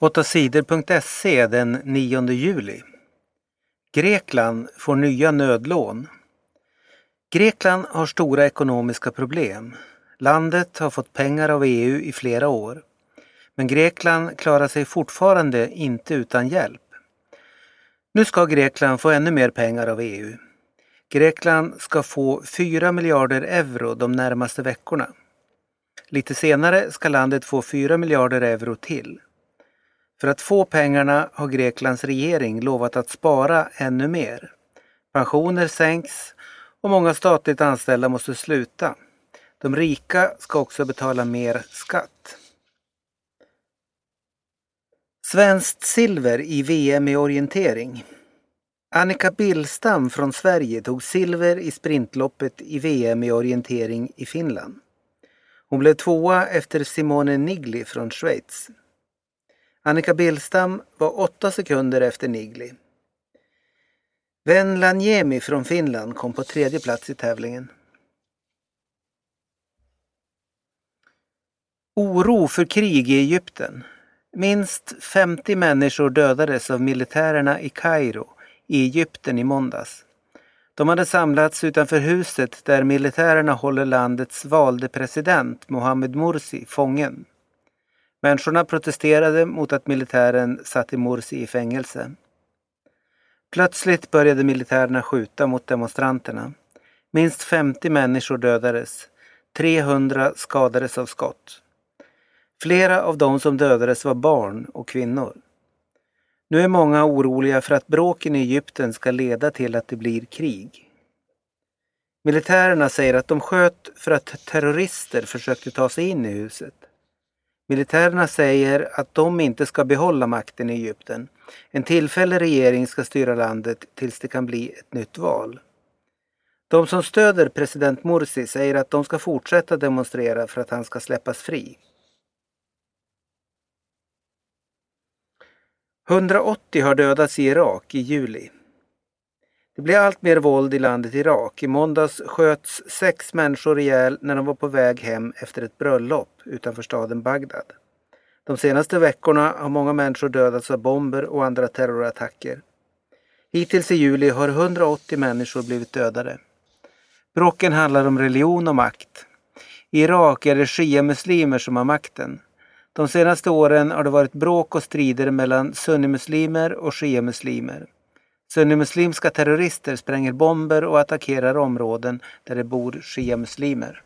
8sidor.se den 9 juli. Grekland får nya nödlån. Grekland har stora ekonomiska problem. Landet har fått pengar av EU i flera år. Men Grekland klarar sig fortfarande inte utan hjälp. Nu ska Grekland få ännu mer pengar av EU. Grekland ska få 4 miljarder euro de närmaste veckorna. Lite senare ska landet få 4 miljarder euro till. För att få pengarna har Greklands regering lovat att spara ännu mer. Pensioner sänks och många statligt anställda måste sluta. De rika ska också betala mer skatt. Svenskt silver i VM i orientering. Annika Billstam från Sverige tog silver i sprintloppet i VM i orientering i Finland. Hon blev tvåa efter Simone Nigli från Schweiz. Annika Billstam var åtta sekunder efter Nigli. Venlaniemi från Finland kom på tredje plats i tävlingen. Oro för krig i Egypten. Minst 50 människor dödades av militärerna i Kairo i Egypten i måndags. De hade samlats utanför huset där militärerna håller landets valde president Mohamed Morsi fången. Människorna protesterade mot att militären satte Morsi i fängelse. Plötsligt började militärerna skjuta mot demonstranterna. Minst 50 människor dödades. 300 skadades av skott. Flera av de som dödades var barn och kvinnor. Nu är många oroliga för att bråken i Egypten ska leda till att det blir krig. Militärerna säger att de sköt för att terrorister försökte ta sig in i huset. Militärerna säger att de inte ska behålla makten i Egypten. En tillfällig regering ska styra landet tills det kan bli ett nytt val. De som stöder president Morsi säger att de ska fortsätta demonstrera för att han ska släppas fri. 180 har dödats i Irak i juli. Det blir allt mer våld i landet Irak. I måndags sköts sex människor ihjäl när de var på väg hem efter ett bröllop utanför staden Bagdad. De senaste veckorna har många människor dödats av bomber och andra terrorattacker. Hittills i juli har 180 människor blivit dödade. Bråken handlar om religion och makt. I Irak är det shia-muslimer som har makten. De senaste åren har det varit bråk och strider mellan sunnimuslimer och shia-muslimer. Sunnimuslimska terrorister spränger bomber och attackerar områden där det bor shia-muslimer.